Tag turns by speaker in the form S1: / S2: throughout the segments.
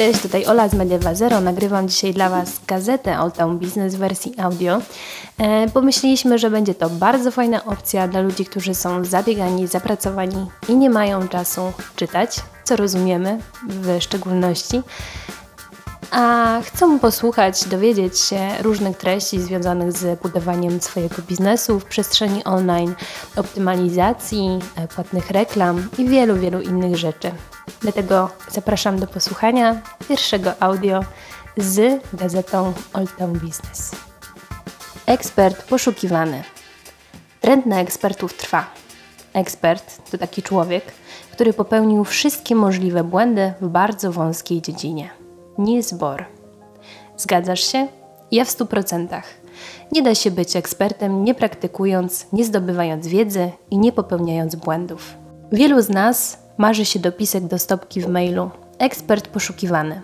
S1: Cześć, tutaj Ola z Mediewa Zero. Nagrywam dzisiaj dla Was gazetę Old Town Business w wersji audio. E, pomyśleliśmy, że będzie to bardzo fajna opcja dla ludzi, którzy są zabiegani, zapracowani i nie mają czasu czytać, co rozumiemy w szczególności a chcą posłuchać, dowiedzieć się różnych treści związanych z budowaniem swojego biznesu w przestrzeni online, optymalizacji, e, płatnych reklam i wielu, wielu innych rzeczy. Dlatego zapraszam do posłuchania pierwszego audio z gazetą Old Town Business. Ekspert poszukiwany. Trend na ekspertów trwa. Ekspert to taki człowiek, który popełnił wszystkie możliwe błędy w bardzo wąskiej dziedzinie. Niels Bohr. Zgadzasz się? Ja w stu procentach. Nie da się być ekspertem nie praktykując, nie zdobywając wiedzy i nie popełniając błędów. Wielu z nas marzy się dopisek do stopki w mailu. Ekspert poszukiwany.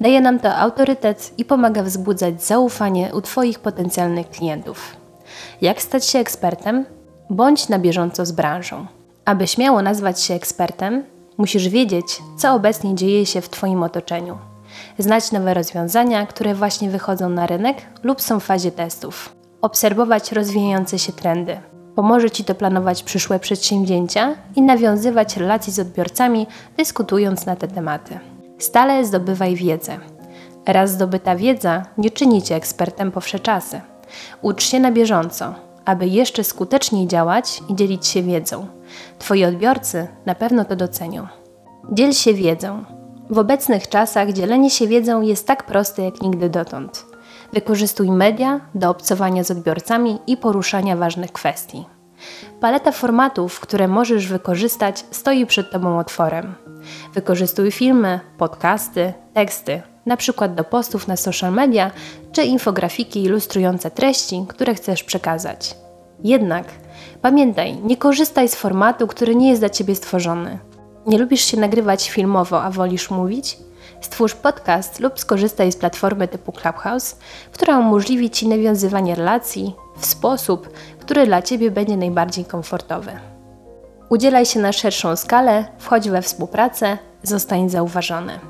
S1: Daje nam to autorytet i pomaga wzbudzać zaufanie u Twoich potencjalnych klientów. Jak stać się ekspertem? Bądź na bieżąco z branżą. Aby śmiało nazwać się ekspertem, musisz wiedzieć, co obecnie dzieje się w Twoim otoczeniu znać nowe rozwiązania, które właśnie wychodzą na rynek lub są w fazie testów, obserwować rozwijające się trendy. Pomoże Ci to planować przyszłe przedsięwzięcia i nawiązywać relacje z odbiorcami, dyskutując na te tematy. Stale zdobywaj wiedzę. Raz zdobyta wiedza nie czyni Cię ekspertem po wsze czasy. Ucz się na bieżąco, aby jeszcze skuteczniej działać i dzielić się wiedzą. Twoi odbiorcy na pewno to docenią. Dziel się wiedzą. W obecnych czasach dzielenie się wiedzą jest tak proste jak nigdy dotąd. Wykorzystuj media do obcowania z odbiorcami i poruszania ważnych kwestii. Paleta formatów, które możesz wykorzystać, stoi przed Tobą otworem. Wykorzystuj filmy, podcasty, teksty, przykład do postów na social media, czy infografiki ilustrujące treści, które chcesz przekazać. Jednak pamiętaj, nie korzystaj z formatu, który nie jest dla Ciebie stworzony. Nie lubisz się nagrywać filmowo, a wolisz mówić? Stwórz podcast lub skorzystaj z platformy typu Clubhouse, która umożliwi Ci nawiązywanie relacji w sposób, który dla Ciebie będzie najbardziej komfortowy. Udzielaj się na szerszą skalę, wchodź we współpracę, zostań zauważony.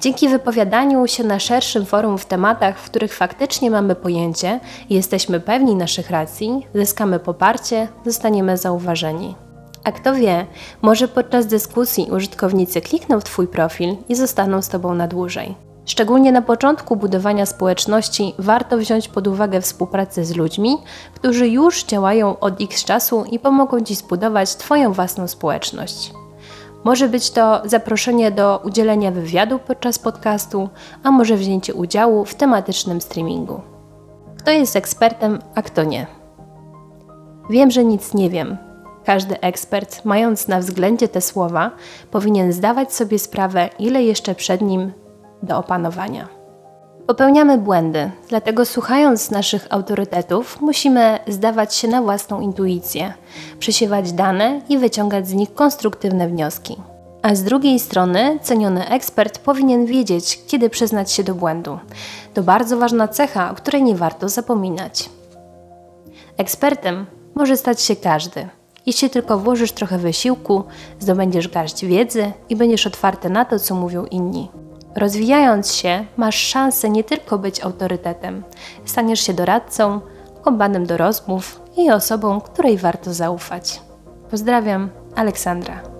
S1: Dzięki wypowiadaniu się na szerszym forum w tematach, w których faktycznie mamy pojęcie i jesteśmy pewni naszych racji, zyskamy poparcie, zostaniemy zauważeni. A kto wie, może podczas dyskusji użytkownicy klikną w Twój profil i zostaną z Tobą na dłużej. Szczególnie na początku budowania społeczności warto wziąć pod uwagę współpracę z ludźmi, którzy już działają od x czasu i pomogą Ci zbudować Twoją własną społeczność. Może być to zaproszenie do udzielenia wywiadu podczas podcastu, a może wzięcie udziału w tematycznym streamingu. Kto jest ekspertem, a kto nie? Wiem, że nic nie wiem, każdy ekspert, mając na względzie te słowa, powinien zdawać sobie sprawę, ile jeszcze przed nim do opanowania. Popełniamy błędy, dlatego słuchając naszych autorytetów, musimy zdawać się na własną intuicję, przesiewać dane i wyciągać z nich konstruktywne wnioski. A z drugiej strony, ceniony ekspert powinien wiedzieć, kiedy przyznać się do błędu. To bardzo ważna cecha, o której nie warto zapominać. Ekspertem może stać się każdy. Jeśli tylko włożysz trochę wysiłku, zdobędziesz garść wiedzy i będziesz otwarty na to, co mówią inni. Rozwijając się, masz szansę nie tylko być autorytetem, staniesz się doradcą, kompanem do rozmów i osobą, której warto zaufać. Pozdrawiam, Aleksandra.